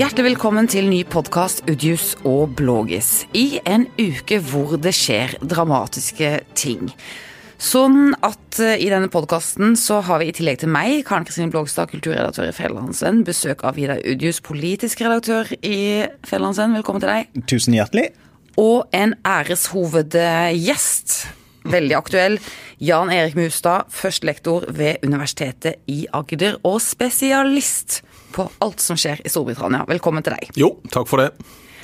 Hjertelig velkommen til ny podkast Udjus og Blågis. I en uke hvor det skjer dramatiske ting. Sånn at eh, i denne podkasten så har vi i tillegg til meg, Karen Kristin Blågstad, kulturredaktør i Fjellandsvenn, besøk av Vidar Udjus, politisk redaktør i Fjellandsvenn. Velkommen til deg. Tusen hjertelig. Og en æreshovedgjest, veldig aktuell, Jan Erik Mustad, førstelektor ved Universitetet i Agder og spesialist på alt som skjer i Storbritannia. Velkommen til deg. Jo, takk for det.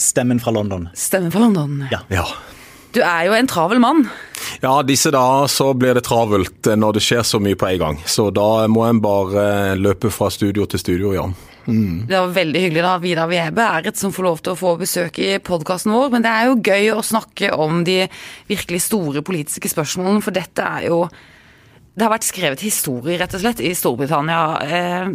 Stemmen fra London. Stemmen fra London. Ja. Ja. Du er jo en travel mann. Ja, disse dager så blir det travelt når det skjer så mye på en gang. Så da må en bare løpe fra studio til studio, Jan. Det var veldig hyggelig da Vidar Vebe er et som får lov til å få besøk i podkasten vår. Men det er jo gøy å snakke om de virkelig store politiske spørsmålene, for dette er jo Det har vært skrevet historie, rett og slett, i Storbritannia. Eh,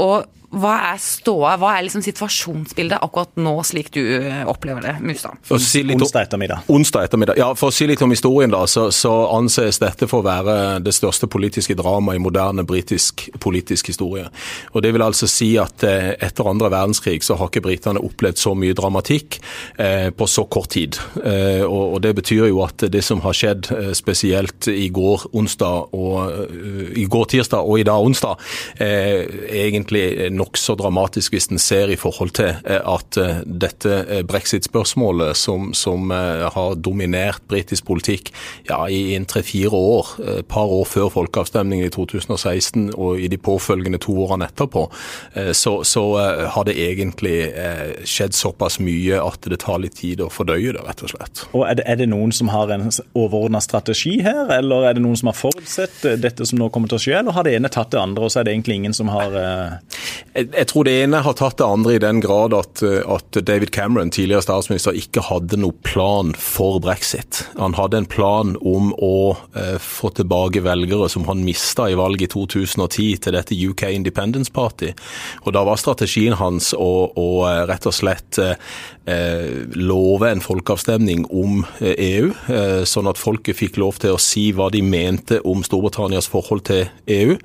og hva er ståa, hva er liksom situasjonsbildet akkurat nå, slik du eh, opplever det, Mustad? For å si litt om- Onsdag ettermiddag. Onsdag ettermiddag. Ja, For å si litt om historien, da, så, så anses dette for å være det største politiske dramaet i moderne britisk politisk historie. Og Det vil altså si at eh, etter andre verdenskrig så har ikke britene opplevd så mye dramatikk eh, på så kort tid. Eh, og, og Det betyr jo at det som har skjedd eh, spesielt i går onsdag og eh, i går tirsdag og i dag onsdag, eh, egentlig nokså dramatisk hvis en ser i forhold til eh, at eh, dette eh, brexit-spørsmålet som, som har dominert britisk politikk ja, i en tre-fire år, et par år før folkeavstemningen i 2016 og i de påfølgende to årene etterpå, så, så har det egentlig skjedd såpass mye at det tar litt tid å fordøye det, rett og slett. Og er det, er det noen som har en overordna strategi her, eller er det noen som har forutsett dette som nå kommer til å skje, eller har det ene tatt det andre, og så er det egentlig ingen som har Jeg, tror det ene har tatt det andre i den grad at, eh, at David Cameron, tidligere statsminister, ikke hadde noen plan for brexit. Han hadde en plan om å eh, få tilbake velgere som han mista i valget i 2010 til dette UK Independence Party. Og Da var strategien hans å, å eh, rett og slett eh, love en folkeavstemning om eh, EU, eh, sånn at folket fikk lov til å si hva de mente om Storbritannias forhold til EU.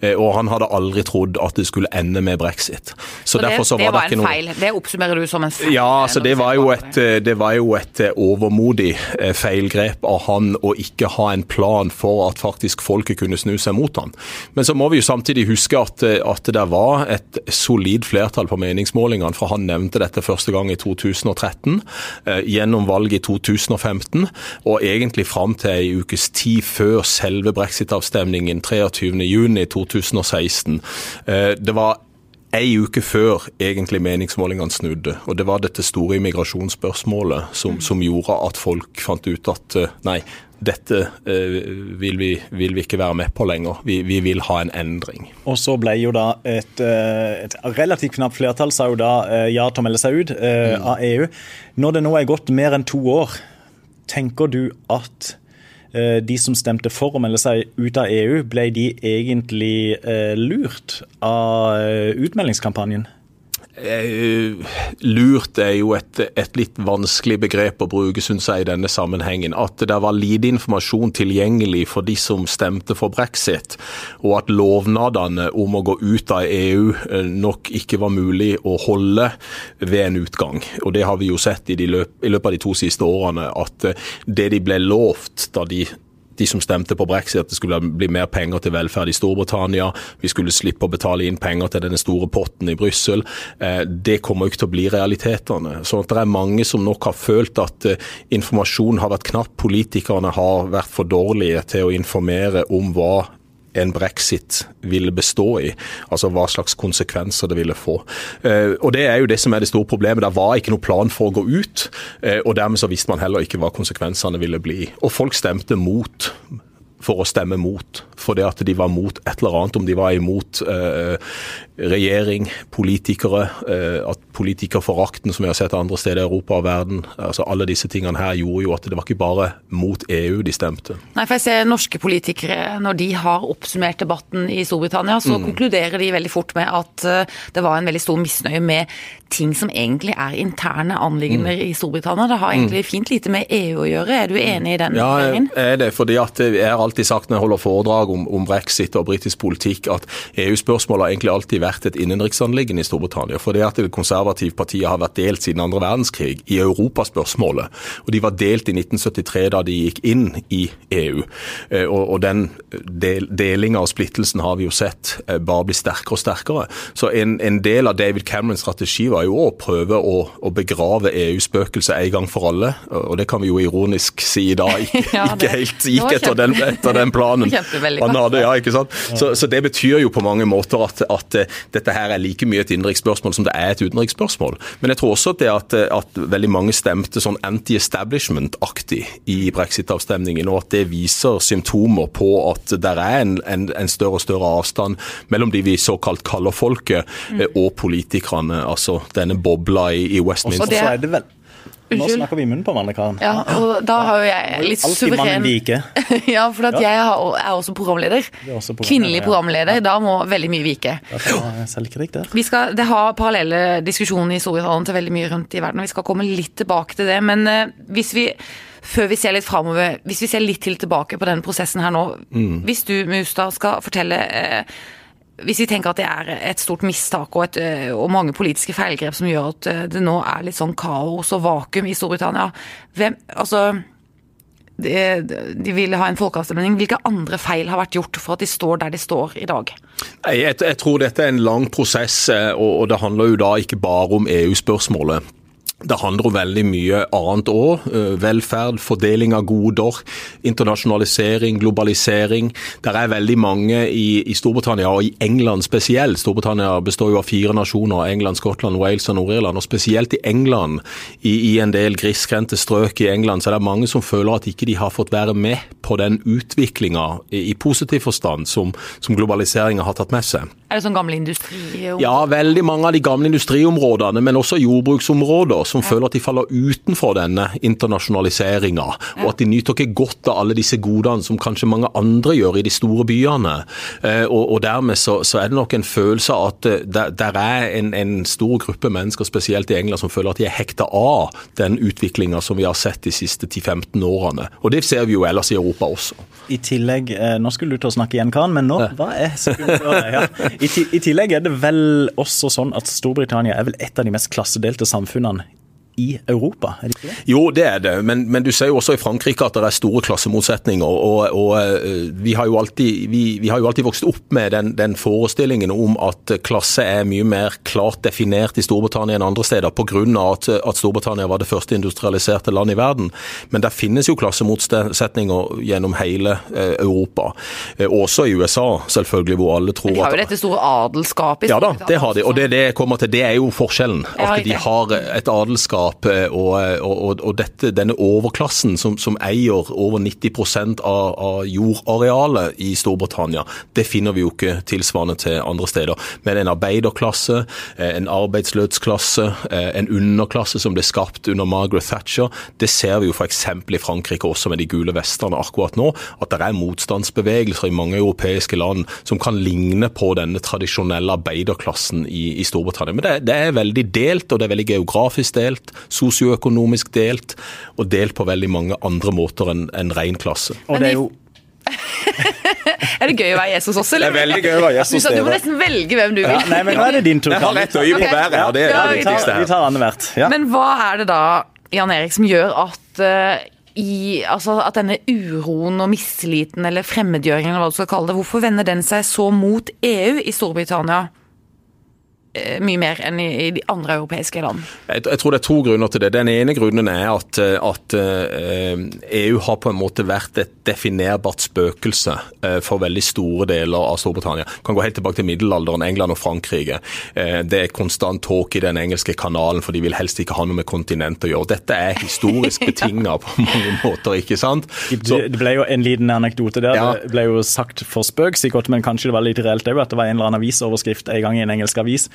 Eh, og han hadde aldri trodd at det skulle ende med brexit. Så, Så det, derfor så var det var en feil. Det oppsummerer du som en feil. ja, altså det var jo et, eh, det var jo et eh, overmodig eh, feilgrep av han å ikke ha en plan for at faktisk folket kunne snu seg mot han. Men så må vi jo samtidig huske at, eh, at det var et solid flertall på meningsmålingene, for han nevnte dette første gang i 2013, eh, gjennom valget i 2015, og egentlig fram til ei ukes tid før selve brexit-avstemningen 23.6.2016. Eh, Det var Ei uke før egentlig meningsmålingene snudde, og det var dette store immigrasjonsspørsmålet som, som gjorde at folk fant ut at eh, nei, dette eh, vil, vi, vil vi ikke være med på lenger. Vi, vi vil ha en endring. Og så ble jo da et, eh, et relativt knapt flertall sa jo da eh, ja til å melde seg ut eh, av EU. Når det nå er gått mer enn to år, tenker du at de som stemte for å melde seg ut av EU, ble de egentlig lurt av utmeldingskampanjen? Eh, lurt er jo et, et litt vanskelig begrep å bruke, synes jeg, i denne sammenhengen. At det var lite informasjon tilgjengelig for de som stemte for brexit, og at lovnadene om å gå ut av EU eh, nok ikke var mulig å holde ved en utgang. Og det har vi jo sett i, de løp, i løpet av de to siste årene, at eh, det de ble lovt da de de som stemte på brexit, at det skulle bli mer penger til velferd i Storbritannia. Vi skulle slippe å betale inn penger til denne store potten i Brussel. Eh, det kommer jo ikke til å bli realitetene. Så at det er mange som nok har følt at informasjonen har vært knapp. Politikerne har vært for dårlige til å informere om hva en brexit ville bestå i. Altså hva slags konsekvenser det ville få. Eh, og Det er jo det som er det store problemet. Det var ikke noe plan for å gå ut, eh, og dermed så visste man heller ikke hva konsekvensene ville bli. Og folk stemte mot for å stemme mot, fordi at de var mot et eller annet. Om de var imot eh, regjering, politikere, eh, at politikerforakten som vi har sett andre steder i Europa og verden. altså Alle disse tingene her gjorde jo at det var ikke bare mot EU de stemte. Nei, for jeg ser norske politikere, når de har oppsummert debatten i Storbritannia, så konkluderer de veldig fort med at eh, det var en veldig stor misnøye med ting som egentlig er interne anliggender i Storbritannia. Det har egentlig fint lite med EU å gjøre. Er du enig i den Ja, jeg er det. fordi at jeg har alltid sagt når jeg holder foredrag om, om brexit og britisk politikk, at EU-spørsmålet har egentlig alltid vært et innenriksanliggende i Storbritannia. For det at det konservative partiet har vært delt siden andre verdenskrig i europaspørsmålet. Og de var delt i 1973 da de gikk inn i EU. Eh, og, og den del, delinga og splittelsen har vi jo sett eh, bare bli sterkere og sterkere. Så en, en del av David Camerons strategi var jo å prøve å, å begrave EU-spøkelset en gang for alle. Og det kan vi jo ironisk si i dag ikke, ja, ikke helt gikk etter den, etter den planen han hadde. Ja, ikke sant? Så, så, det betyr jo på mange måter at, at eh, dette her er like mye et innenriksspørsmål som det er et utenriksspørsmål. Men jeg tror også det at, at veldig mange stemte sånn anti-establishment-aktig i brexit-avstemningen, og at det viser symptomer på at det er en, en, en, større og større avstand mellom de vi såkalt kaller folket, mm. og politikerne. Altså denne bobla i, i Westminster. Også, så er det vel nå snakker vi i munnen på hverandre, Karen. Ja, og da har jo jeg litt Altid suveren Alltid mannen vike. ja, for at jeg er også programleder. Også programleder Kvinnelig programleder. Ja. Da må veldig mye vike. Selvkritikk der. Vi skal, det har parallelle diskusjoner i Storbritannia til veldig mye rundt i verden, og vi skal komme litt tilbake til det. Men uh, hvis vi før vi ser litt framover, hvis vi ser litt til tilbake på denne prosessen her nå. Mm. Hvis du, Mustad, skal fortelle uh, hvis vi tenker at det er et stort mistak og, et, eh, og, mange politiske feilgrep som gjør at eh, det nå er litt sånn kaos og vakuum i Storbritannia hvem, altså, de, de vil ha en folkeavstemning. Hvilke andre feil har vært gjort for at de står der de står i dag? Jeg, jeg tror dette er en lang prosess, eh, og, og det handler jo da ikke bare om EU-spørsmålet. Det handler om veldig mye annet òg. Eh, velferd, fordeling av goder, internasjonalisering, globalisering. Der er veldig mange i, i, Storbritannia, og i England spesielt. Storbritannia består jo av fire nasjoner, England, Skottland, Wales og Nord-Irland. Og spesielt i England, i, i en del grisgrendte strøk i England, så er det mange som føler at ikke de har fått være med på den utviklinga i, i positiv forstand som, som globaliseringa har tatt med seg. Er det sånn gamle industriområder? Ja, veldig mange av de gamle industriområdene, men også jordbruksområder som ja. føler at de faller utenfor denne internasjonaliseringa, ja. og at de nyter ikke godt av alle disse godene som kanskje mange andre gjør i de store byene. Eh, og, og dermed så, så, er det nok en følelse av at det der, der er en, en, stor gruppe mennesker, spesielt i England, som føler at de er hekta av den utviklinga som vi har sett de siste 10-15 årene. Og det ser vi jo ellers i Europa også. I tillegg, eh, nå skulle du til å snakke igjen, Karen, men nå, hva er sekunder, ja. I, tillegg er det vel også sånn at Storbritannia er vel et av de mest klassedelte samfunnene i Europa? er det ikke det? Jo, det er det. Men, men, du ser jo også i Frankrike at det er store klassemotsetninger. og, og eh, vi, har alltid, vi, vi, har jo alltid, vokst opp med den, den, forestillingen om at klasse er mye mer klart definert i Storbritannia enn andre steder, pga. At, at Storbritannia var det første industrialiserte land i verden. Men det finnes jo klassemotsetninger gjennom hele eh, Europa. Eh, også i USA, selvfølgelig, hvor alle tror at De har jo dette store adelskapet i Storbritannia. Ja da, det har de. Og det, det kommer til, det er jo forskjellen. At de har et adelskap eierskap og, og, og dette, denne overklassen som, som eier over 90 av, av jordarealet i Storbritannia, det finner vi jo ikke tilsvarende til andre steder. Men en arbeiderklasse, eh, en arbeidsløsklasse, eh, en underklasse som ble skapt under Margaret Thatcher, det ser vi jo f.eks. i Frankrike også med de gule vestene akkurat nå, at det er motstandsbevegelser i mange europeiske land som kan ligne på denne tradisjonelle arbeiderklassen i, i Storbritannia. Men det, det, er veldig delt, og det er veldig geografisk delt sosioøkonomisk delt, og delt på veldig mange andre måter enn en ren klasse. Og det er jo er det gøy å være Jesus også, eller? Det er veldig gøy å være Jesus. Du, du må nesten velge hvem du vil. Ja, nei, men nå er det din tur. Jeg har litt øye på hver, ja, det er det viktigste her. Vi tar annethvert. Ja. Men hva er det da, Jan Erik, som gjør at uh, i, altså at denne uroen og mistilliten eller fremmedgjøringen, eller hva du skal kalle det, hvorfor vender den seg så mot EU i Storbritannia? Eh, mye mer enn i, de andre europeiske land? Jeg, jeg, tror det er to grunner til det. Den ene grunnen er at, eh, at uh, EU har på en måte vært et definerbart spøkelse for veldig store deler av Storbritannia. Kan gå helt tilbake til middelalderen, England og Frankrike. Det er konstant tåke i den engelske kanalen, for de vil helst ikke ha noe med kontinent å gjøre. Dette er historisk betinga på mange måter, ikke sant? Så, det ble jo en liten anekdote der. Ja. Det ble jo sagt for spøk, sikkert, men kanskje det var litt reelt òg, at det var en eller annen avisoverskrift en gang i en engelsk avis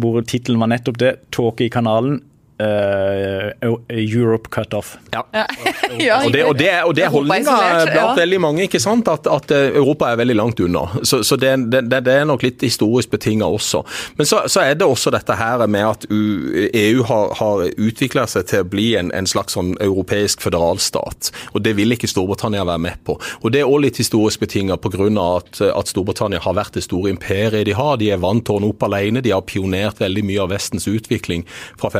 hvor tittelen var nettopp det, 'Tåke i kanalen'. Uh, Europe cut off. Ja. ja. og det, og det, og det er holdninga blant veldig mange, ikke sant? At, at, Europa er veldig langt unna. Så, så det, det, det, er nok litt historisk betinga også. Men så, så, er det også dette her med at EU har, har utvikla seg til å bli en, en slags sånn europeisk føderalstat. Og det vil ikke Storbritannia være med på. Og Det er òg litt historisk betinga pga. At, at Storbritannia har vært det store imperiet de har. De er vant til å ordne opp alene. De har pionert veldig mye av Vestens utvikling fra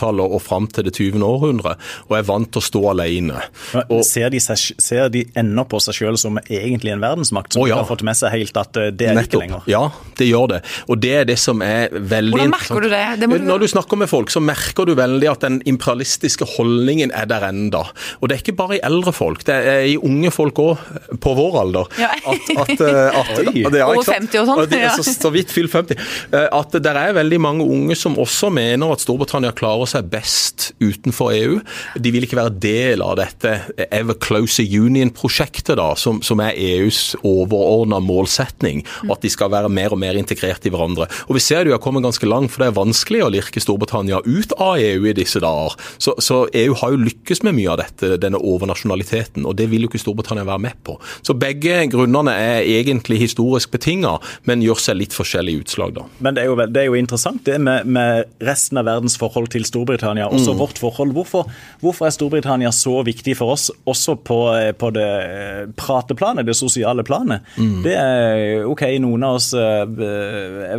1500-tallet og fram til det 20. århundre, og er vant til å stå alene. Og, ser, de seg, ser, de ennå på seg selv som egentlig en verdensmakt, som å, ja. har fått med seg helt at eh, det er Nettopp. ikke lenger? Ja, det gjør det. Og det er det som er veldig Hvordan merker du det? det du... Når du snakker med folk, så merker du veldig at den imperialistiske holdningen er der enda. Og det er ikke bare i eldre folk, det er i unge folk òg, på vår alder. Ja. At, at, at, at, at Over 50 og sånn. Ja. Så, så vidt fylt 50. Eh, at det er veldig mange unge som også mener at Storbritannia klarer seg best utenfor EU. De vil ikke være del av dette Ever Closer Union-prosjektet, da, som, som, er EUs overordna målsetning. At de skal være mer og mer integrert i hverandre. Og Vi ser jo har kommet ganske langt, for det er vanskelig å lirke Storbritannia ut av EU i disse dager. Så, så EU har jo lykkes med mye av dette, denne overnasjonaliteten, og det vil jo ikke Storbritannia være med på. Så begge grunnene er egentlig historisk betinga, men gjør seg litt forskjellige utslag, da. Men det er jo, det er jo interessant det med, med, resten av verdens forhold til Storbritannia, også mm. vårt forhold. Hvorfor, hvorfor, er Storbritannia så viktig for oss, også på, på det eh, prateplanet, det sosiale planet? Mm. Det er OK, noen av oss eh,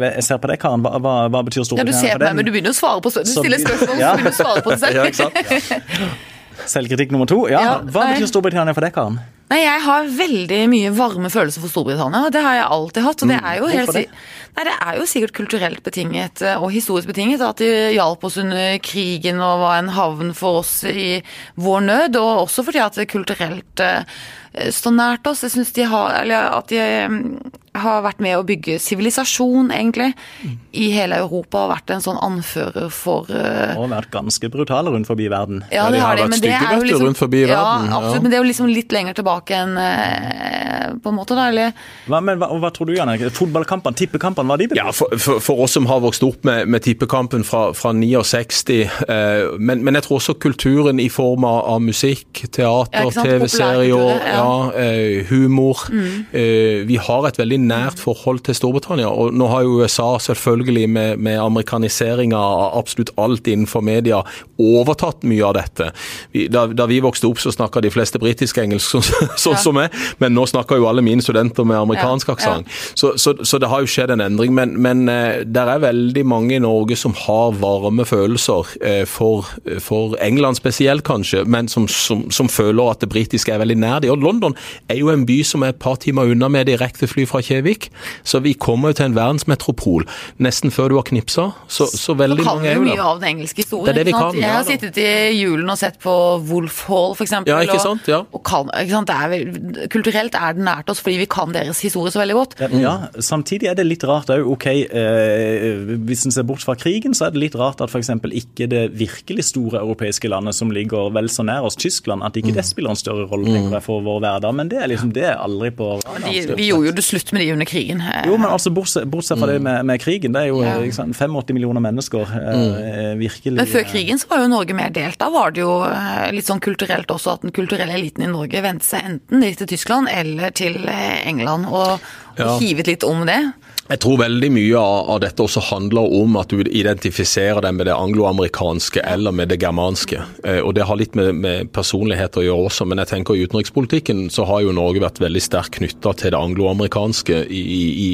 Jeg ser på deg, Karen. Hva, hva, hva, betyr Storbritannia? Ja, du ser på meg, men du begynner å svare på Du stiller spørsmål, så begynner du å svare på det selv. ja. Selvkritikk nummer to. Ja, Hva betyr Storbritannia for deg, Karen? Nei, Jeg har veldig mye varme følelser for Storbritannia. Det har jeg alltid hatt. og Det mm. er jo, helt, nei, det er jo sikkert kulturelt betinget eh, og historisk betinget at de hjalp oss under krigen og var en havn for oss i vår nød. Og også fordi at det kulturelt eh, står nært oss. Jeg syns de har Eller at de mm, har vært med å bygge sivilisasjon, egentlig, mm. i hele Europa. Og vært en sånn anfører for uh... Og vært ganske brutale rundt forbi verden. Ja, det har de, men det er jo liksom, rundt forbi ja, verden. Absolutt, ja. men det er jo liksom litt lenger tilbake enn uh, på en måte, da, eller hva, men, hva, hva tror du, Jan? Fotballkampene, tippekampene, hva de betyr? Ja, for, for, for, oss som har vokst opp med, med tippekampen fra, fra 69, eh, men, men, jeg tror også kulturen i form av, av musikk, teater, TV-serier, ja. humor. Mm. vi har et veldig nært forhold til Storbritannia. Og nå har jo USA selvfølgelig med, med amerikaniseringa av absolutt alt innenfor media overtatt mye av dette. Vi, da, da, vi vokste opp, så snakka de fleste britisk engelsk, sånn så, ja. som meg, men nå snakker jo alle mine studenter med amerikansk ja. aksent. Ja. Så, så, så, det har jo skjedd en endring. Men, men uh, det er veldig mange i Norge som har varme følelser uh, for, for, England spesielt, kanskje, men som, som, som føler at det britiske er veldig nær dem. Og London er jo en by som er et par timer unna med direktefly fra Kjevik. Så vi kommer jo til en verdensmetropol nesten før du har knipsa. Så, så veldig mange er jo der. mye av den engelske historien. Det det vi kan. Jeg har sittet i julen og sett på Wolf Hall, f.eks. Ja, ikke sant? Ja. Og, kan, ikke sant? Er, kulturelt er det nært oss fordi vi kan deres historie så veldig godt. Ja, samtidig er det litt rart òg. Ok, eh, hvis en ser bort fra krigen, så er det litt rart at f.eks. ikke det virkelig store europeiske landet som ligger vel så nær oss, Tyskland, at ikke mm. det spiller en større rolle mm. for vår hverdag. Men det er liksom det er aldri på de, Vi gjorde jo det slutt med de under krigen. Jo, men altså bortsett, bortsett fra det mm. med, med, krigen, det er jo ja. sant, 85 millioner mennesker. Eh. Eh, virkelig. Men før krigen så var jo Norge mer delt. Da var det jo eh, litt sånn kulturelt også at den kulturelle eliten i Norge vendte seg enten til Tyskland eller til England, og, og ja. hivet litt om det. Jeg tror veldig mye av, dette også handler om at du identifiserer deg med det angloamerikanske eller med det germanske. Eh, og Det har litt med, med, personlighet å gjøre også, men jeg tenker i utenrikspolitikken så har jo Norge vært veldig sterkt knytta til det angloamerikanske i, i,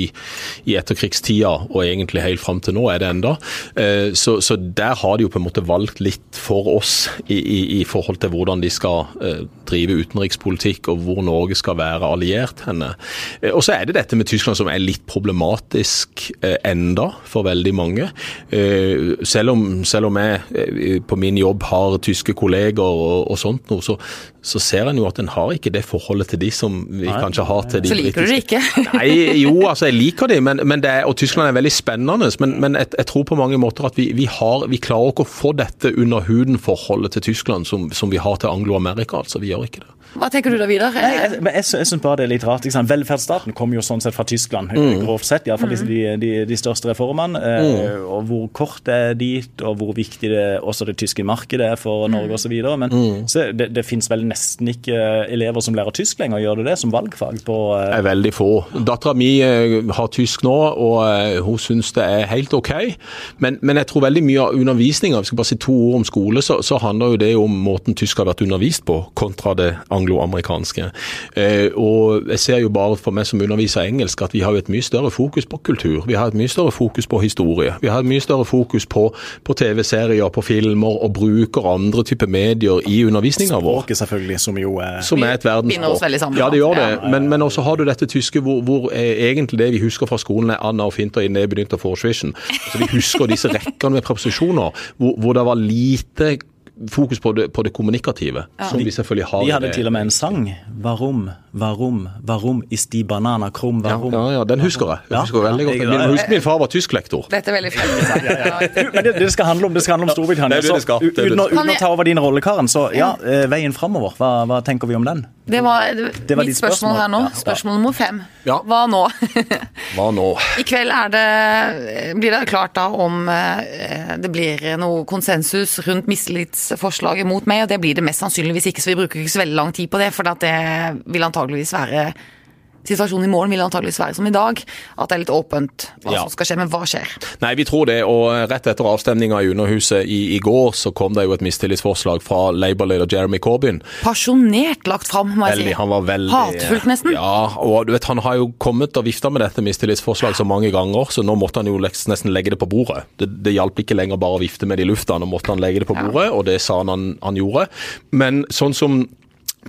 i, etterkrigstida, og egentlig helt fram til nå er det enda. Eh, så, så, der har de jo på en måte valgt litt for oss i, i forhold til hvordan de skal eh, drive utenrikspolitikk, og hvor Norge skal være alliert henne. Og så er det dette med Tyskland som er litt problematisk problematisk eh, enda for veldig mange. Eh, selv om, selv om jeg eh, på min jobb har tyske kolleger og, og sånt noe, så, så ser en jo at en har ikke det forholdet til de som vi Nei, kanskje har til de britiske. Så liker du det ikke? Nei, jo, altså jeg liker de, men, men er, og Tyskland er veldig spennende. Men, men jeg, jeg, tror på mange måter at vi, vi, har, vi klarer ikke å få dette under huden-forholdet til Tyskland som, som vi har til Anglo-Amerika. altså Vi gjør ikke det. Hva tenker du da, Vidar? Nei, jeg, men jeg, jeg syns bare det er litt rart. Velferdsstaten kom jo sånn sett fra Tyskland, grovt sett. Iallfall Mm. de, de, de største reformene. Eh, og hvor kort det er dit, og hvor viktig det også det tyske markedet er for Norge osv. Men så det, det fins vel nesten ikke eh, elever som lærer tysk lenger, gjør det det som valgfag på eh, er veldig få. Dattera mi har tysk nå, og hun syns det er helt OK. Men, men jeg tror veldig mye av undervisninga, vi skal bare si to ord om skole, så, så handler jo det om måten tysk har vært undervist på, kontra det angloamerikanske. Eh, og jeg ser jo bare for meg som underviser engelsk, at vi har jo et mye større fokus på kultur. Vi har et mye større fokus på historie. Vi har et mye større fokus på, på TV-serier, på filmer, og bruker andre typer medier i undervisninga vår. språket, selvfølgelig, som jo er Som er et verdensspråk. Ja, det gjør det. Men, men også har du dette tyske hvor, hvor eh, egentlig det vi husker fra skolen er Anna og Finter i nedbegynt av Forsvischen. Altså, vi husker disse rekkene med preposisjoner hvor, hvor det var lite fokus på det, på det kommunikative, som vi selvfølgelig har. De hadde til og med en sang. Varom, varom, varom is die banana krum, ja, varom. ja, ja, den husker jeg. Jeg Ja, veldig godt. jeg- Min, husker min far var tysklektor. Dette er veldig fint. Ja, men det, det skal handle om, det skal handle om Storbritannia. Det det det. Så, Det det uten, å, uten å ta over din rolle, Karen, så ja, eh, veien framover, hva, hva tenker vi om den? Det var, Det var mitt spørsmål spørsmål. her nå. Ja, ja. Spørsmål nummer fem. Ja. Hva nå? Hva nå? I kveld er det, blir det klart da om eh, det blir noe konsensus rundt mistillitsforslaget mot meg, og det blir det mest sannsynligvis ikke, så vi bruker ikke så veldig lang tid på det, for at det vil antageligvis være Situasjonen i morgen vil antageligvis være som i dag, at det er litt åpent hva Ja. som skal skje, men hva skjer? Nei, vi tror det. Og rett etter avstemninga i Underhuset i, i går, så kom det jo et mistillitsforslag fra Labour-leder Jeremy Corbyn. Pasjonert lagt fram, må jeg Veldig, si. han var veldig Hatfullt, nesten. Ja, og du vet, han har jo kommet og vifta med dette mistillitsforslaget så mange ganger, så nå måtte han jo nesten legge det på bordet. Det, det hjalp ikke lenger bare å vifte med det i lufta, nå måtte han legge det på Ja. bordet, og det sa han han, han gjorde. Men sånn som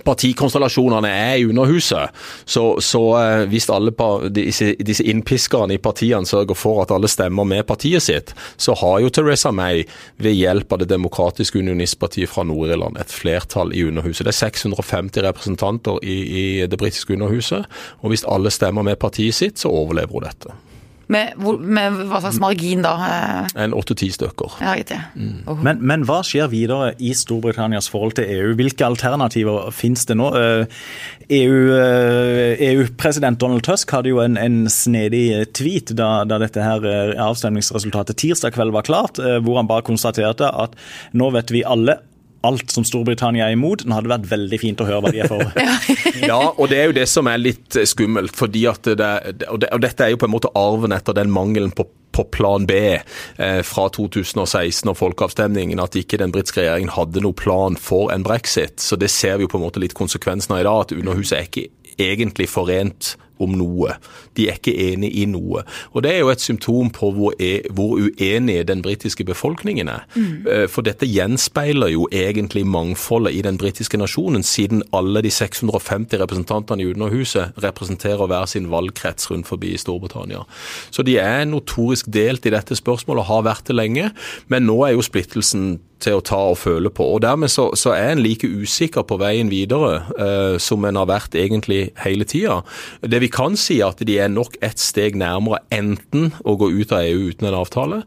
partikonstellasjonene er i Underhuset, så, så eh, hvis alle disse, disse innpiskerne i partiene sørger for at alle stemmer med partiet sitt, så har jo Theresa May ved hjelp av det demokratiske unionistpartiet fra Nord-Irland et flertall i Underhuset. Det er 650 representanter i, i det britiske Underhuset, og hvis alle stemmer med partiet sitt, så overlever hun dette. Med, hvor, med hva slags margin da? Eh, En åtte-ti stykker. Ja, riktig. Mm. Oh. Men, men hva skjer videre i Storbritannias forhold til EU? Hvilke alternativer finnes det nå? Eh, EU, eh, EU-president Donald Tusk hadde jo en, en snedig tweet da, da dette her avstemningsresultatet tirsdag kveld var klart, hvor han bare konstaterte at nå vet vi alle alt som Storbritannia er imot. Det hadde vært veldig fint å høre hva de er for. Ja, og det er jo det som er litt eh, skummelt. fordi at det, og, det, og dette er jo på en måte arven etter den mangelen på på plan B eh, fra 2016 og folkeavstemningen, at ikke den britiske regjeringen hadde noen plan for en brexit. Så det ser vi jo på en måte litt konsekvensen av i dag, at Underhuset er ikke egentlig forent om noe. De er ikke enige i noe. Og Det er jo et symptom på hvor, e hvor uenige den britiske befolkningen er. Mm. For dette gjenspeiler jo egentlig mangfoldet i den britiske nasjonen, siden alle de 650 representantene i Underhuset representerer hver sin valgkrets rundt forbi i Storbritannia. Så de er notorisk delt i dette spørsmålet, og har vært det lenge. Men nå er jo splittelsen til å ta og føle på. Og Dermed så, så er en like usikker på veien videre eh, som en har vært egentlig hele tida. Det vi kan si, at de er nok et steg nærmere enten å gå ut av EU uten en avtale,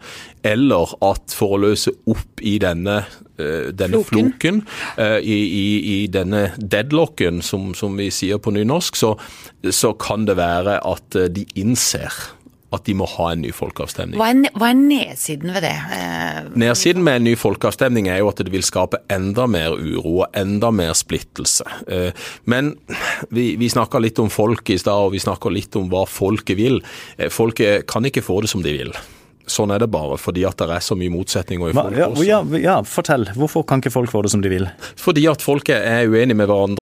eller at for å løse opp i denne, eh, denne Floken. floken, eh, i, i, i denne deadlocken, som, som vi sier på nynorsk, så, så kan det være at eh, de innser at de må ha en ny folkeavstemning. Hva er, hva er nedsiden ved det? Eh, Nedsiden med en ny folkeavstemning er jo at det vil skape enda mer uro og enda mer splittelse. Eh, Men vi, vi snakka litt om folk i stad, og vi snakka litt om hva folket vil. Eh, Folket kan ikke få det som de vil. Sånn er det bare, fordi at det er så mye motsetninger i folk ja, også. ja, ja, fortell. Hvorfor kan ikke folk få det som de vil? Fordi at folket er uenige med hverandre.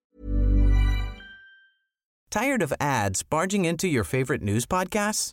Tired of ads barging into your favorite news podcasts?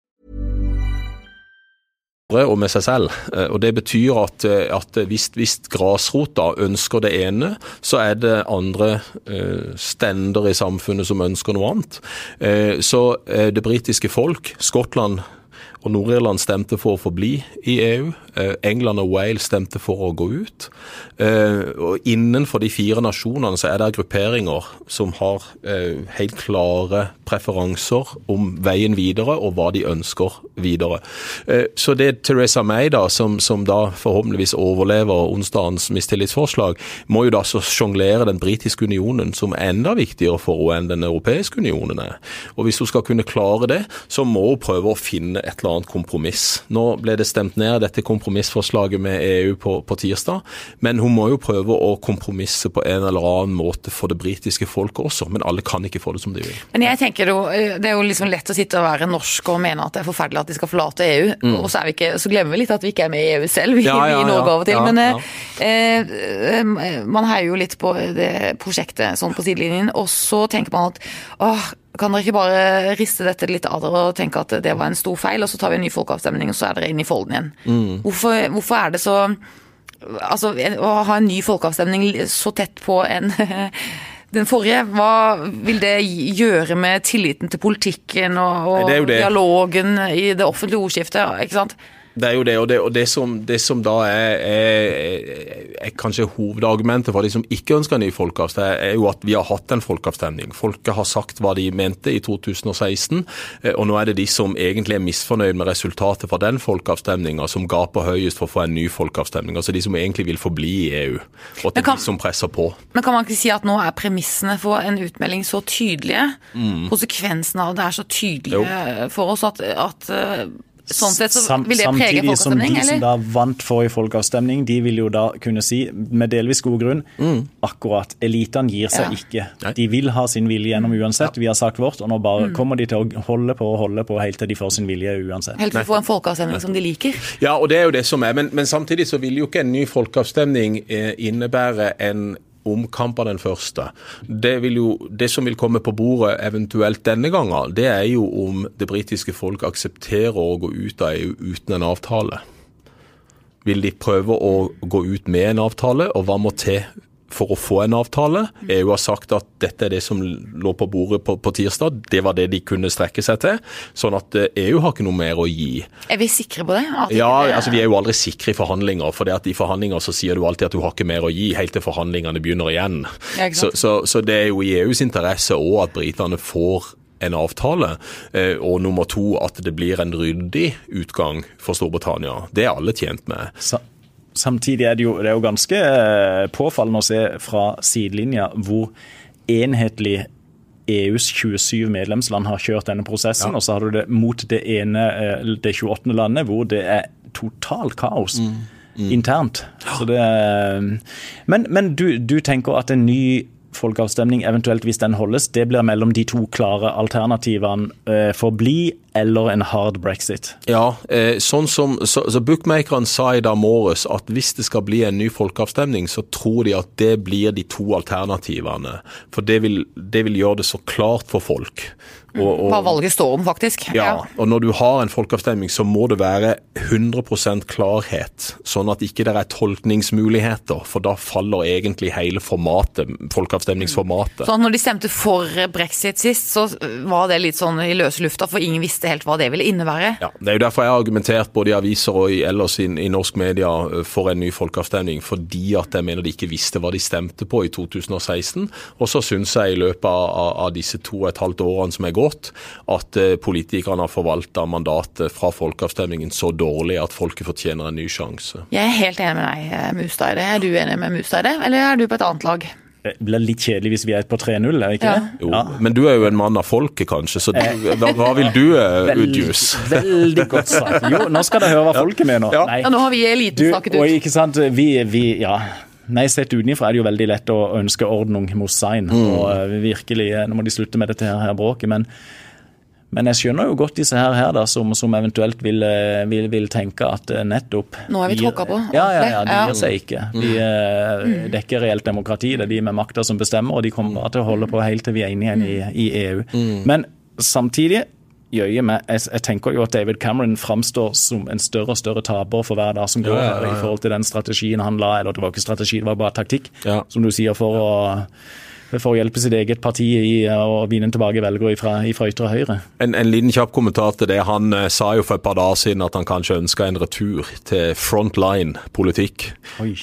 Og med seg selv. Eh, Og Det betyr at, eh, at hvis, hvis grasrota ønsker det ene, så er det andre eh, stender i samfunnet som ønsker noe annet. Så det britiske folk, Skottland og Nord-Irland stemte for å forbli i EU. Eh, England og Wales stemte for å gå ut. Eh, og Innenfor de fire nasjonene så er det grupperinger som har eh, helt klare preferanser om veien videre og hva de ønsker videre. Så det Teresa May, da, som, som da forhåpentligvis overlever onsdagens mistillitsforslag, må jo da så sjonglere den britiske unionen, som er enda viktigere for henne enn den europeiske unionen er. Og Hvis hun skal kunne klare det, så må hun prøve å finne et eller annet kompromiss. Nå ble det stemt ned dette kompromissforslaget med EU på, på tirsdag, men hun må jo prøve å kompromisse på en eller annen måte for det britiske folket også. Men alle kan ikke få det som de vil. Men jeg tenker jo, Det er jo liksom lett å sitte og være norsk og mene at det er forferdelig at de skal forlate EU, mm. og så, ikke, så, glemmer vi litt at vi ikke er med i EU selv, vi, ja, ja, ja, i Norge av og til. men eh, eh, man heier jo litt på det prosjektet sånn på sidelinjen, og så tenker man at åh, kan dere ikke bare riste dette litt av dere og tenke at det var en stor feil, og så tar vi en ny folkeavstemning, og så er dere inne i folden igjen? Mm. Hvorfor, hvorfor, er det så Altså, å ha en ny folkeavstemning så tett på en den forrige, hva vil det gjøre med tilliten til politikken og, og dialogen i det offentlige ordskiftet? ikke sant? Det er jo det, og det, og det, som, det som, da er, er, er, kanskje hovedargumentet for de som ikke ønsker en ny folkeavstemning, er jo at vi har hatt en folkeavstemning. Folket har sagt hva de mente i 2016, eh, og nå er det de som egentlig er misfornøyd med resultatet fra den folkeavstemninga, som gaper høyest for å få en ny folkeavstemning. Altså de som egentlig vil forbli i EU, og det er de som presser på. Men kan man ikke si at nå er premissene for en utmelding så tydelige? Mm. Konsekvensene av det er så tydelige jo. for oss at, at eh, Sånn sett så vil det prege folkeavstemning, eller? Samtidig som de som da vant forrige folkeavstemning, de vil jo da kunne si, med delvis god grunn, mm. akkurat elitene gir seg ja. ikke. De vil ha sin vilje gjennom uansett. Vi har sagt vårt, og nå bare mm. kommer de til å holde på og holde på helt til de får sin vilje uansett. Helt til de får en folkeavstemning som de liker. Ja, og det er jo det som er. Men, men samtidig så vil jo ikke en ny folkeavstemning eh, innebære en omkamper den første. Det, jo, det, som vil komme på bordet eventuelt denne gangen, det er jo om det britiske folk aksepterer å gå ut av EU uten en avtale. Vil de prøve å gå ut med en avtale, og hva må til for å få en avtale. EU har sagt at dette er det som lå på bordet på, på, tirsdag. Det var det de kunne strekke seg til. Sånn at EU eh, har ikke noe mer å gi. Er vi sikre på det? ja, altså vi er jo aldri sikre i forhandlinger. For det at i forhandlinger så sier du alltid at du har ikke mer å gi, helt til forhandlingene begynner igjen. Så, så, så, det er jo i EUs interesse òg at britene får en avtale. Eh, og nummer to, at det blir en ryddig utgang for Storbritannia. Det er alle tjent med. Samtidig er det, jo, det er jo ganske eh, påfallende å se fra sidelinja hvor enhetlig EUs 27 medlemsland har kjørt denne prosessen. Ja. Og så har du det mot det ene, eh, det 28. landet, hvor det er totalt kaos. Mm. Mm. internt. Det, men, men du, du, tenker at en ny folkeavstemning, eventuelt hvis den holdes, det blir mellom de to klare alternativene eh, for bli eller en hard brexit. Ja, eh, sånn som så, så Bookmakerne sa i dag morges at hvis det skal bli en ny folkeavstemning, så tror de at det blir de to alternativene. For det vil, det vil gjøre det så klart for folk. Og, og, Hva valget står om, faktisk. Ja, ja, og når du har en folkeavstemning, så må det være 100% klarhet, sånn at ikke det er tolkningsmuligheter. For da faller egentlig hele formatet, folkeavstemningsformatet. at når de stemte for brexit sist, så var det litt sånn i løse lufta, for ingen visste helt hva det ville innebære? Ja, Det er jo derfor jeg har argumentert både i aviser og i, ellers i, i norsk media eh, for en ny folkeavstemning. Fordi at jeg mener de ikke visste hva de stemte på i 2016. Og så syns jeg i løpet av, av disse to og et halvt årene som er gått, godt at eh, politikerne har forvalta mandatet fra folkeavstemningen så dårlig at folket fortjener en ny sjanse. Jeg er helt enig med deg, Mustaide. Er du enig med Mustaide? eller er du på et annet lag? Det blir litt kjedelig hvis vi er på 3-0, er det ikke ja. det? Jo, ja. Men du er jo en mann av folket, kanskje, så du, eh, hva, vil du utjus? Veldig godt sagt. Jo, nå skal dere høre hva folket mener. Ja. ja. nå har vi eliten snakket ut. Og ikke sant, vi, vi ja. Nei, Sett utenfra er det jo veldig lett å ønske ordning mot Sein. Mm. og virkelig, Nå må de slutte med dette her, her bråket. men men jeg skjønner jo godt disse her, her da, som, som eventuelt vil, eh, vil, vil, tenke at eh, nettopp Nå er vi tråkka på. Ja, ja, ja, de gir seg ikke. De, eh, mm. Det er ikke reelt demokrati, det er de med makta som bestemmer, og de kommer bare til å holde på helt til vi er inne igjen i, i EU. Mm. Men samtidig jeg, jeg, tenker jo at David Cameron framstår som en større og større taper for hver dag som går, her, i forhold til den strategien han la, eller det var ikke strategi, det var bare taktikk, som du sier, for å for å hjelpe sitt eget parti i å vinne tilbake velgere fra, fra ytre høyre. En, en, liten kjapp kommentar til det. Han eh, sa jo for et par dager siden at han kanskje ønska en retur til frontline-politikk.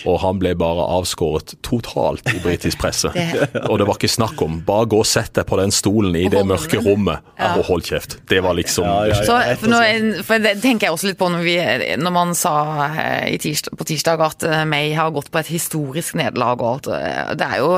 Og han ble bare avskåret totalt i britisk presse. og det var ikke snakk om. Bare gå og sett deg på den stolen i det mørke rommet ja. og hold kjeft. Det var liksom ja, ja, Så, for, nå, for Det tenker jeg også litt på når, vi, når man sa eh, tirsdag, på tirsdag at eh, May har gått på et historisk nederlag og alt. Det er jo,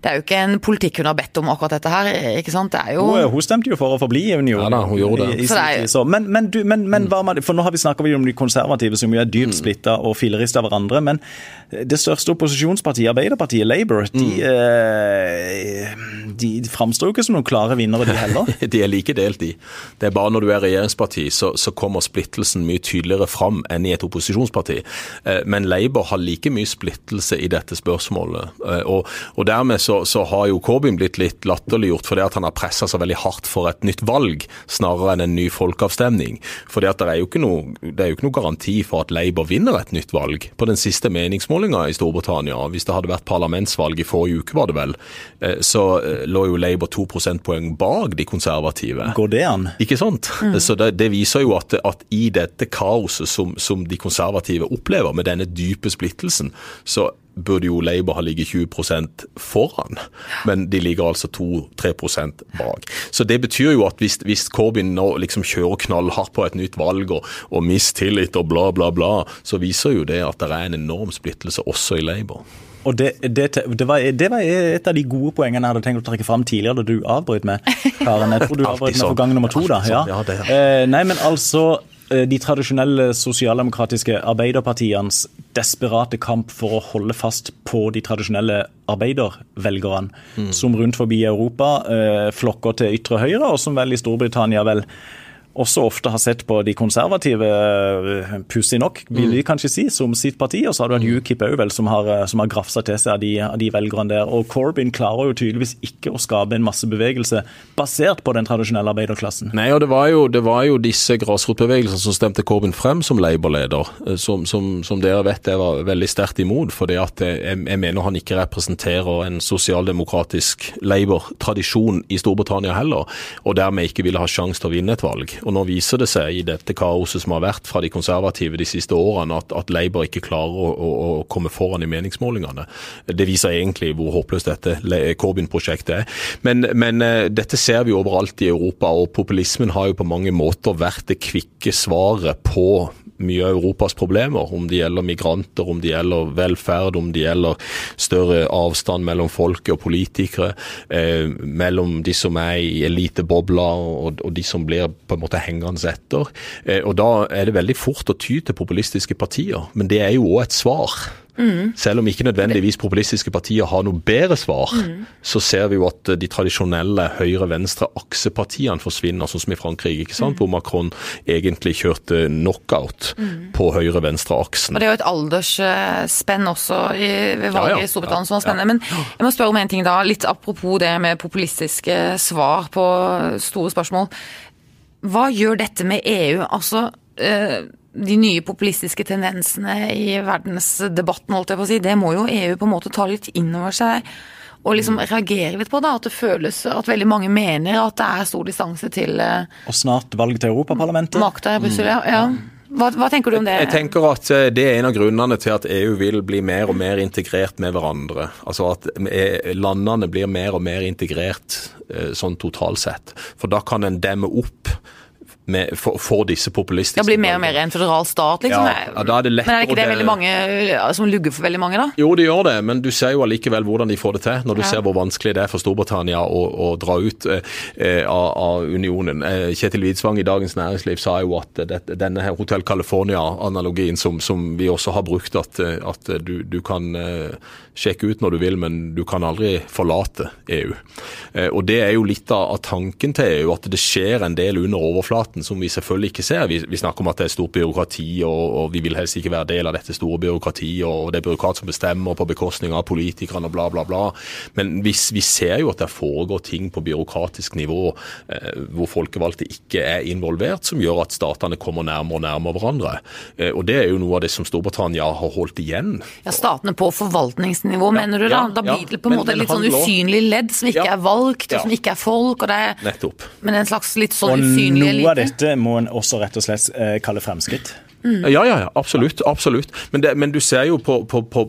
det er jo ikke en politikk hun har bedt om akkurat dette her. ikke sant? Det er jo... Hun, hun stemte jo for å forbli i unionen. Ja da, hun gjorde det. I, i i, så, Men, men, du, men, men hva med, for nå har vi snakka om de konservative som jo er dypt mm. splitta og fillerista av hverandre. Men det største opposisjonspartiet, Arbeiderpartiet, Labour, de, mm. Eh, de, de framstår jo ikke som noen klare vinnere, de heller. de er like delt, de. Det er bare når du er regjeringsparti, så, så kommer splittelsen mye tydeligere fram enn i et opposisjonsparti. Eh, men Labour har like mye splittelse i dette spørsmålet. Eh, og, og dermed så, så har jo Corbyn blitt litt latterliggjort fordi at han har pressa så veldig hardt for et nytt valg, snarere enn en ny folkeavstemning. Fordi at det er jo ikke noe, det er jo ikke noe garanti for at Labour vinner et nytt valg. På den siste meningsmålinga i Storbritannia, hvis det hadde vært parlamentsvalg i forrige uke, var det vel, eh, så eh, lå jo Labour to prosentpoeng bak de konservative. Går det an? Ikke sant? Mm. Så det, det, viser jo at, at i dette kaoset som, som de konservative opplever, med denne dype splittelsen, så burde jo Labour ha ligget 20% foran, men de ligger altså 2-3% bak. Så Det betyr jo at hvis, hvis Corbyn nå liksom kjører knallhardt på et nytt valg og, og mistillit og bla, bla, bla, så viser jo det at det er en enorm splittelse også i Labour. Og det, det, det, var, det, var, et av de gode poengene jeg hadde tenkt å trekke fram tidligere da du avbrøt meg, Karen. Jeg tror du avbrøt meg for gang nummer to, da. Ja. Eh, nei, men altså Eh, de tradisjonelle sosialdemokratiske arbeiderpartienes desperate kamp for å holde fast på de tradisjonelle arbeidervelgerne, mm. som rundt forbi Europa eh, flokker til ytre høyre, og som vel i Storbritannia vel også ofte har sett på de konservative, eh, pussig nok, vil vi mm. kanskje si, som sitt parti. Og så har du en mm. UKIP òg, vel, som har, eh, som har grafsa til seg av de, av de, velgerne der. Og Corbyn klarer jo tydeligvis ikke å skape en massebevegelse basert på den tradisjonelle arbeiderklassen. Nei, og det var jo, det var jo disse grasrotbevegelsene som stemte Corbyn frem som Labour-leder, eh, som, som, som, dere vet jeg var veldig sterkt imot. For jeg, jeg mener han ikke representerer en sosialdemokratisk Labour-tradisjon i Storbritannia heller, og dermed ikke ville ha sjanse til å vinne et valg. Og nå viser det seg i dette kaoset som har vært fra de konservative de siste årene, at, at Labour ikke klarer å, å, å, komme foran i meningsmålingene. Det viser egentlig hvor håpløst dette Corbyn-prosjektet er. Men, men, eh, dette ser vi overalt i Europa, og populismen har jo på mange måter vært det kvikke svaret på mye av Europas problemer, om det gjelder migranter, om det gjelder velferd, om det gjelder større avstand mellom folket og politikere, eh, mellom de som er i elitebobler og, og, de som blir på en måte hengende etter. Eh, og Da er det veldig fort å ty til populistiske partier, men det er jo òg et svar. Mm. Selv om ikke nødvendigvis populistiske partier har noe bedre svar, mm. så ser vi jo at de tradisjonelle høyre-venstre-aksepartiene forsvinner, sånn som i Frankrike, ikke sant? Mm. hvor Macron egentlig kjørte knockout mm. på høyre-venstre-aksen. Og Det er jo et aldersspenn også i, ved valget ja, ja. i Storbritannia som var spennende. Men jeg må spørre om en ting da, litt apropos det med populistiske svar på store spørsmål. Hva gjør dette med EU? Altså, eh, de nye populistiske tendensene i verdensdebatten, holdt jeg på å si, det må jo EU på en måte ta litt inn over seg og liksom reagere litt på. da, At det føles at veldig mange mener at det er stor distanse til eh, Og snart valg til Europaparlamentet. Makta i Brussel, ja. ja. Hva, hva, tenker du om det? Jeg tenker at eh, Det er en av grunnene til at EU vil bli mer og mer integrert med hverandre. Altså at eh, landene blir mer og mer integrert sånn totalt sett. For da kan en demme opp med, for, for, disse populistiske Ja, blir mer og mer en føderal stat, liksom? Ja, ja, da er det men er det ikke det, det veldig mange som lugger for veldig mange, da? Jo, det gjør det, men du ser jo allikevel hvordan de får det til, når du ja. ser hvor vanskelig det er for Storbritannia å, å dra ut eh, av, av, unionen. Eh, Kjetil Widsvang i Dagens Næringsliv sa jo at det, denne her Hotel California-analogien som, som, vi også har brukt, at, at du, du, kan eh, sjekke ut når du vil, men du kan aldri forlate EU. Eh, og Det er jo litt av tanken til EU, at det skjer en del under overflaten virkeligheten som vi selvfølgelig ikke ser. Vi, vi snakker om at det er stort byråkrati, og, og, vi vil helst ikke være del av dette store byråkratiet, og det er byråkrat som bestemmer på bekostning av politikerne og bla, bla, bla. Men vi, vi ser jo at det foregår ting på byråkratisk nivå eh, hvor folkevalgte ikke er involvert, som gjør at statene kommer nærmere og nærmere hverandre. Eh, og Det er jo noe av det som Storbritannia har holdt igjen. Ja, Statene på forvaltningsnivå, ja, mener du da? Da blir det på en måte litt sånn usynlig ledd som ikke ja, er valgt, og som ikke er folk. og det er, Nettopp. Men en slags litt sånn usynlig elite. Dette må en også rett og slett eh, kalle fremskritt. Mm. Ja, ja, ja, absolutt. absolutt. Men, det, men du ser jo på, på, på,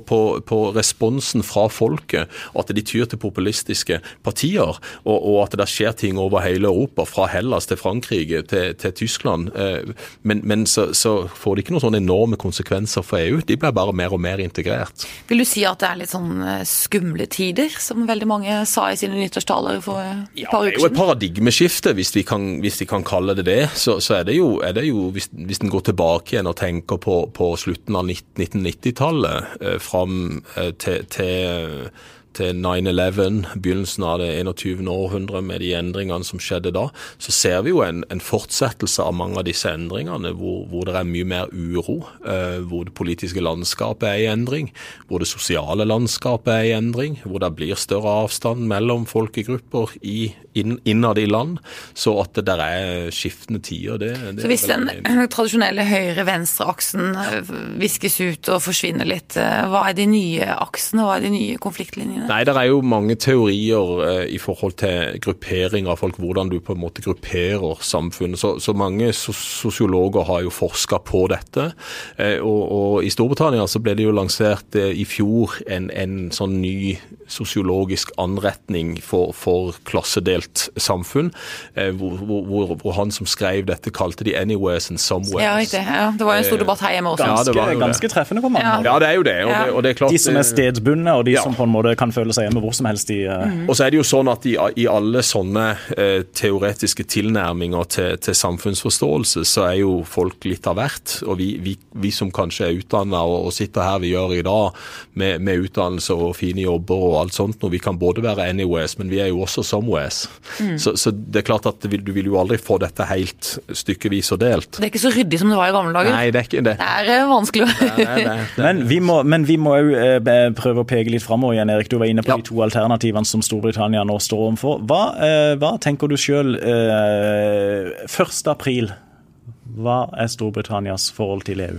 på, responsen fra folket at de tyr til populistiske partier, og, og, at det skjer ting over hele Europa, fra Hellas til Frankrike til, til Tyskland. Eh, men, men så, så, får det ikke noen sånne enorme konsekvenser for EU. De blir bare mer og mer integrert. Vil du si at det er litt sånn eh, skumle tider, som veldig mange sa i sine nyttårstaler for et par uker siden? Ja, det er jo et paradigmeskifte, hvis vi kan, hvis vi kan kalle det det. Så, så er det jo, er det jo hvis, hvis den går tilbake igjen og tenker på, på slutten av 1990-tallet, eh, fram eh, til, til til 9-11, begynnelsen av det 21. århundre med de endringene som skjedde da, så ser vi jo en, en fortsettelse av mange av disse endringene hvor, hvor det er mye mer uro. Eh, hvor det politiske landskapet er i endring, hvor det sosiale landskapet er i endring, hvor det blir større avstand mellom folkegrupper i, inn, innad i land. Så at det der er skiftende tider, det, det Så hvis den tradisjonelle høyre-venstre-aksen eh, viskes ut og forsvinner litt, eh, hva er de nye aksene, hva er de nye konfliktlinjene? Nei, det er jo mange teorier eh, i forhold til gruppering av folk, hvordan du på en måte grupperer samfunnet. Så, så mange sosiologer har jo forska på dette. Eh, og, og, I Storbritannia så ble det jo lansert eh, i fjor en, en sånn ny sosiologisk anretning for, for klassedelt samfunn, eh, hvor, hvor, hvor, han som skrev dette, kalte de 'anywheres and somewheres'. Ja, riktig. Ja, det var jo en stor eh, debatt her hjemme også. Ganske, ja, ganske treffende på mange ja. ja, det er jo det. Og det, og det er klart, de som er stedsbundne, og de som på en måte kan føle seg hjemme hvor som helst. I, uh... mm. Og så er det jo sånn at i, i alle sånne eh, teoretiske tilnærminger til, til, samfunnsforståelse, så er jo folk litt av hvert. Og vi, vi, vi som kanskje er utdanna og, og, sitter her vi gjør i dag, med, med utdannelse og fine jobber og alt sånt noe. Vi kan både være anywheres, men vi er jo også somewheres. Mm. Så, så, det er klart at vil, du vil jo aldri få dette helt stykkevis og delt. Det er ikke så ryddig som det var i gamle dager. Nei, det er ikke det. Det er vanskelig. Nei, nei, nei, men vi må, men vi må jo eh, prøve å peke litt framover igjen, Erik. Du var inne på ja. de to alternativene som Storbritannia nå står overfor. Hva, eh, hva tenker du sjøl eh, 1. april? Hva er Storbritannias forhold til EU?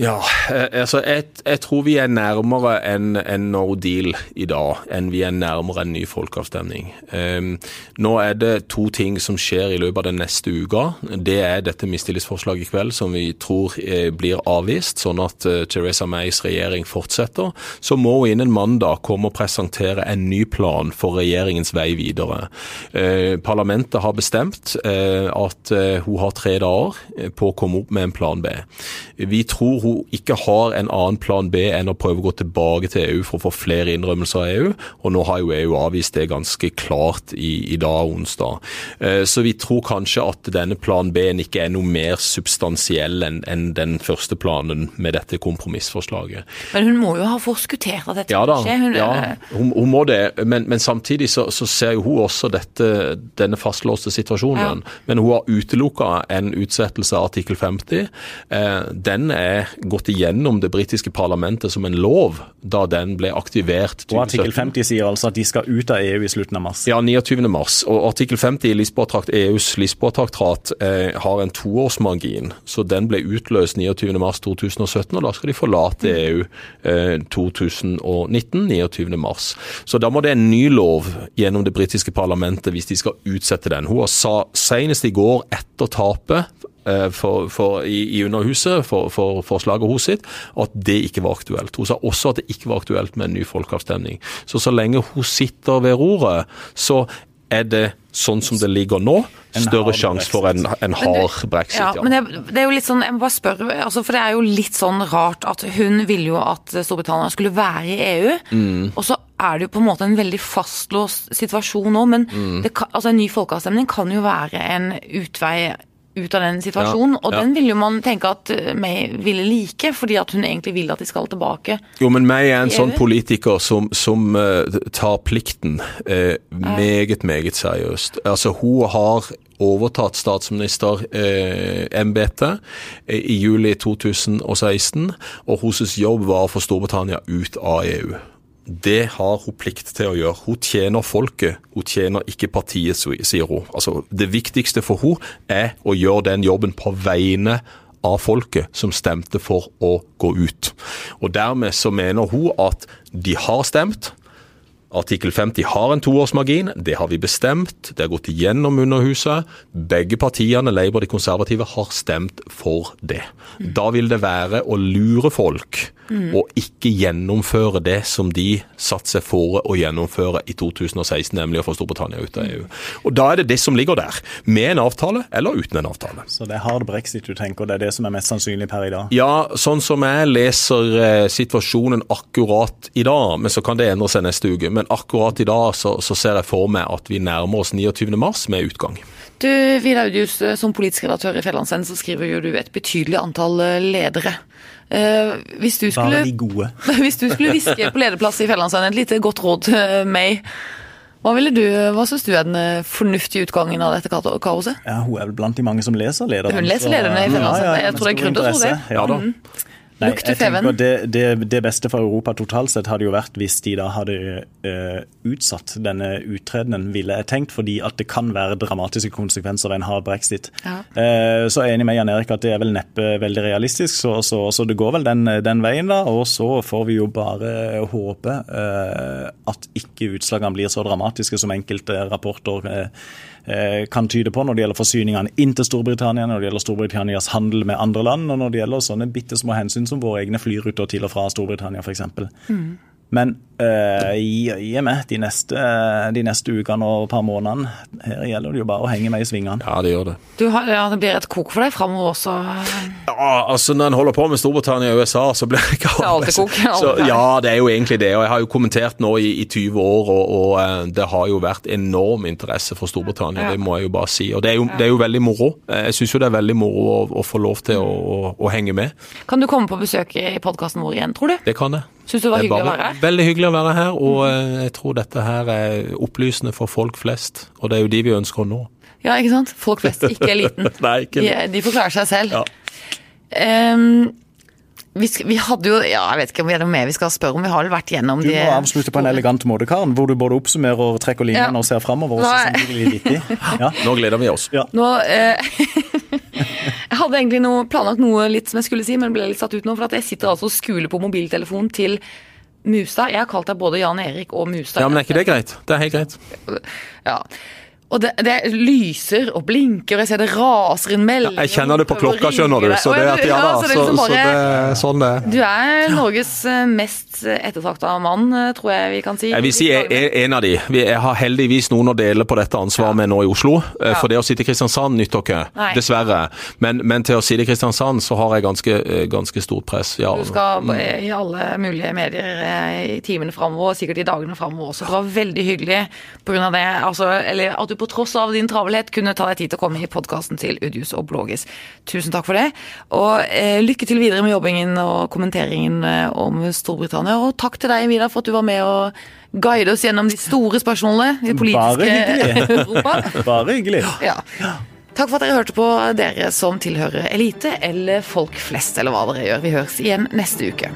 Ja, eh, altså jeg, jeg, tror vi er nærmere en, en no deal i dag enn vi er nærmere en ny folkeavstemning. Um, nå er det to ting som skjer i løpet av den neste uka. Det er dette mistillitsforslaget i kveld som vi tror eh, blir avvist, sånn at uh, Theresa Mays regjering fortsetter. Så må hun innen mandag komme og presentere en ny plan for regjeringens vei videre. Uh, parlamentet har bestemt uh, at hun har tre dager på å komme opp med en plan B. Vi tror hun ikke har en annen plan B enn å prøve å gå tilbake til EU for å få flere innrømmelser av EU. Og nå har jo EU avvist det ganske klart i, i dag, onsdag. Eh, så vi tror kanskje at denne plan B-en ikke er noe mer substansiell enn en den første planen med dette kompromissforslaget. Men hun må jo ha forskuttert at dette ja, da, skje? Hun, ja, hun, hun, må det. Men, men samtidig så, så, ser jo hun også dette, denne fastlåste situasjonen. Ja. Men hun har utelukka en utsettelse av artikkel 50. Eh, den er gått igjennom det britiske parlamentet som en lov da den ble aktivert. Og Artikkel 50 sier altså at de skal ut av EU i slutten av mars? Ja, 29. mars. Og artikkel 50 i Lisboa-trakt, EUs Lisboa-traktat eh, har en toårsmargin. Så den ble utløst 29. mars 2017, og da skal de forlate EU eh, 2019, 29. mars. Så da må det en ny lov gjennom det britiske parlamentet hvis de skal utsette den. Hun sa senest i går, etter tapet for, for, i, i, Underhuset for, for forslaget hos sitt, og at det ikke var aktuelt. Hun sa også at det ikke var aktuelt med en ny folkeavstemning. Så så lenge hun sitter ved roret, så er det sånn som det ligger nå, større sjanse for en, en hard brexit. Ja, ja. men det, det, er jo litt sånn, jeg må bare spørre, altså, for det er jo litt sånn rart at hun ville jo at Storbritannia skulle være i EU. Mm. og så er det jo på en måte en veldig fastlåst situasjon nå, men mm. kan, altså, en ny folkeavstemning kan jo være en utvei ut av den situasjonen. Ja, og den vil jo man tenke at eh, May ville like, fordi at hun egentlig vil at de skal tilbake. Jo, men May er en sånn politiker som, som uh, tar plikten uh, meget, meget seriøst. Altså, hun har overtatt statsministerembetet eh, i juli 2016, og hennes jobb var å få Storbritannia ut av EU. Det har hun plikt til å gjøre. Hun tjener folket, hun tjener ikke partiet, sier hun. Altså, det viktigste for hun er å gjøre den jobben på vegne av folket som stemte for å gå ut. Og Dermed så mener hun at de har stemt. Artikkel 50 har en toårsmargin, det har vi bestemt. Det har gått igjennom Underhuset. Begge partiene, Labour og de konservative, har stemt for det. Da vil det være å lure folk mm. og ikke gjennomføre det som de satte seg for å gjennomføre i 2016, nemlig å få Storbritannia ut av EU. Og Da er det det som ligger der, med en avtale eller uten en avtale. Så det er hard brexit du tenker, det er det som er mest sannsynlig per i dag? Ja, sånn som jeg leser eh, situasjonen akkurat i dag, men så kan det endre seg neste uke. Men akkurat i dag så, så ser jeg for meg at vi nærmer oss 29. mars med utgang. Du, Vidar Audius, som politisk redaktør i Fjellandsend, så skriver jo du et betydelig antall eh, ledere. Uh, hvis du skulle, hvis du skulle hviske på lederplass i Fjellandsveien, et lite godt råd til meg. Hva, ville du, hva syns du er den eh, fornuftige utgangen av dette kaoset? Ja, Hun er vel blant de mange som leser lederne. Hun leser lederne i Fjellandsveien. Ja, ja, jeg tror det er grunn til å tro det. Ja da. Mm. Nei, jeg tenker det, det, det, beste for Europa totalt sett hadde jo vært hvis de da hadde uh, utsatt denne uttredenen, ville jeg tenkt, fordi at det kan være dramatiske konsekvenser ved en hard brexit. Ja. Uh, så er jeg enig med Jan Erik at det er vel neppe veldig realistisk, så, så, så det går vel den, den, veien, da. Og så får vi jo bare håpe uh, at ikke utslagene blir så dramatiske som enkelte rapporter kan tyde på når det gjelder forsyningene inn til Storbritannia, når det gjelder Storbritannias handel med andre land, og når det gjelder sånne bitte små hensyn som våre egne flyruter til og fra Storbritannia f.eks. Mm. Men uh, gi, gi meg de neste, de neste ukene og par månedene. Her gjelder det jo bare å henge med i svingene. Ja, det gjør det. Har, ja, det blir et kok for deg framover også? Ja, altså når en holder på med Storbritannia og USA, så blir det ikke Det alltid kok. Så, ja, det er jo egentlig det. Og jeg har jo kommentert nå i, i 20 år, og, og, eh, det har jo vært enorm interesse for Storbritannia. Ja. Det må jeg jo bare si. Og det er jo, det er jo veldig moro. Jeg syns jo det er veldig moro å, å få lov til å, å, å, henge med. Kan du komme på besøk i podkasten vår igjen, tror du? Det kan jeg. Syns du det var hyggelig å være her? Veldig hyggelig å være her, og eh, jeg tror dette her er opplysende for folk flest. Og det er jo de vi ønsker å nå. Ja, ikke sant. Folk flest, ikke eliten. Nei, ikke de, de får klare seg selv. Ja. Um, vi, vi, hadde jo ja, Jeg vet ikke om vi er noe mer vi skal spørre om. Vi har vel vært gjennom de Du må avslutte på en elegant måte, Karen, hvor du både oppsummerer og trekker linjene ja. og ser framover. Ja. Nå gleder vi oss. Ja. Nå, eh, jeg hadde egentlig noe, planlagt noe litt som jeg skulle si, men ble litt satt ut nå. For at jeg sitter altså og skuler på mobiltelefonen til Mustad. Jeg har kalt deg både Jan Erik og Musa. Ja, Men er ikke det greit? Det er helt greit. Ja. Og det, det, lyser og blinker, og jeg ser det raser inn meldinger. Jeg kjenner det på klokka, skjønner du. Så det, at, ja, da, så, liksom så, så det sånn det Du er Norges eh, mest ettertrakta mann, eh, tror jeg vi kan si. Jeg vil si jeg er en av de. Jeg har heldigvis noen å dele på dette ansvaret med nå i Oslo. Eh, for det å sitte i Kristiansand nytter ikke, dessverre. Men, men, til å sitte i Kristiansand så har jeg ganske, ganske stort press. Ja. Du skal i alle mulige medier i timene framover, sikkert i dagene framover også. Det var veldig hyggelig av det. Altså, eller at du på tross av din travelhet kunne ta deg tid til å komme i podkasten til Udius og Blågis. Tusen takk for det. Og eh, lykke til videre med jobbingen og kommenteringen eh, om Storbritannia. Og takk til deg, Vidar, for at du var med og guide oss gjennom de store spørsmålene i politiske Europa. Bare hyggelig. Ja. Takk for at dere hørte på, dere som tilhører elite eller folk flest, eller hva dere gjør. Vi høres igjen neste uke.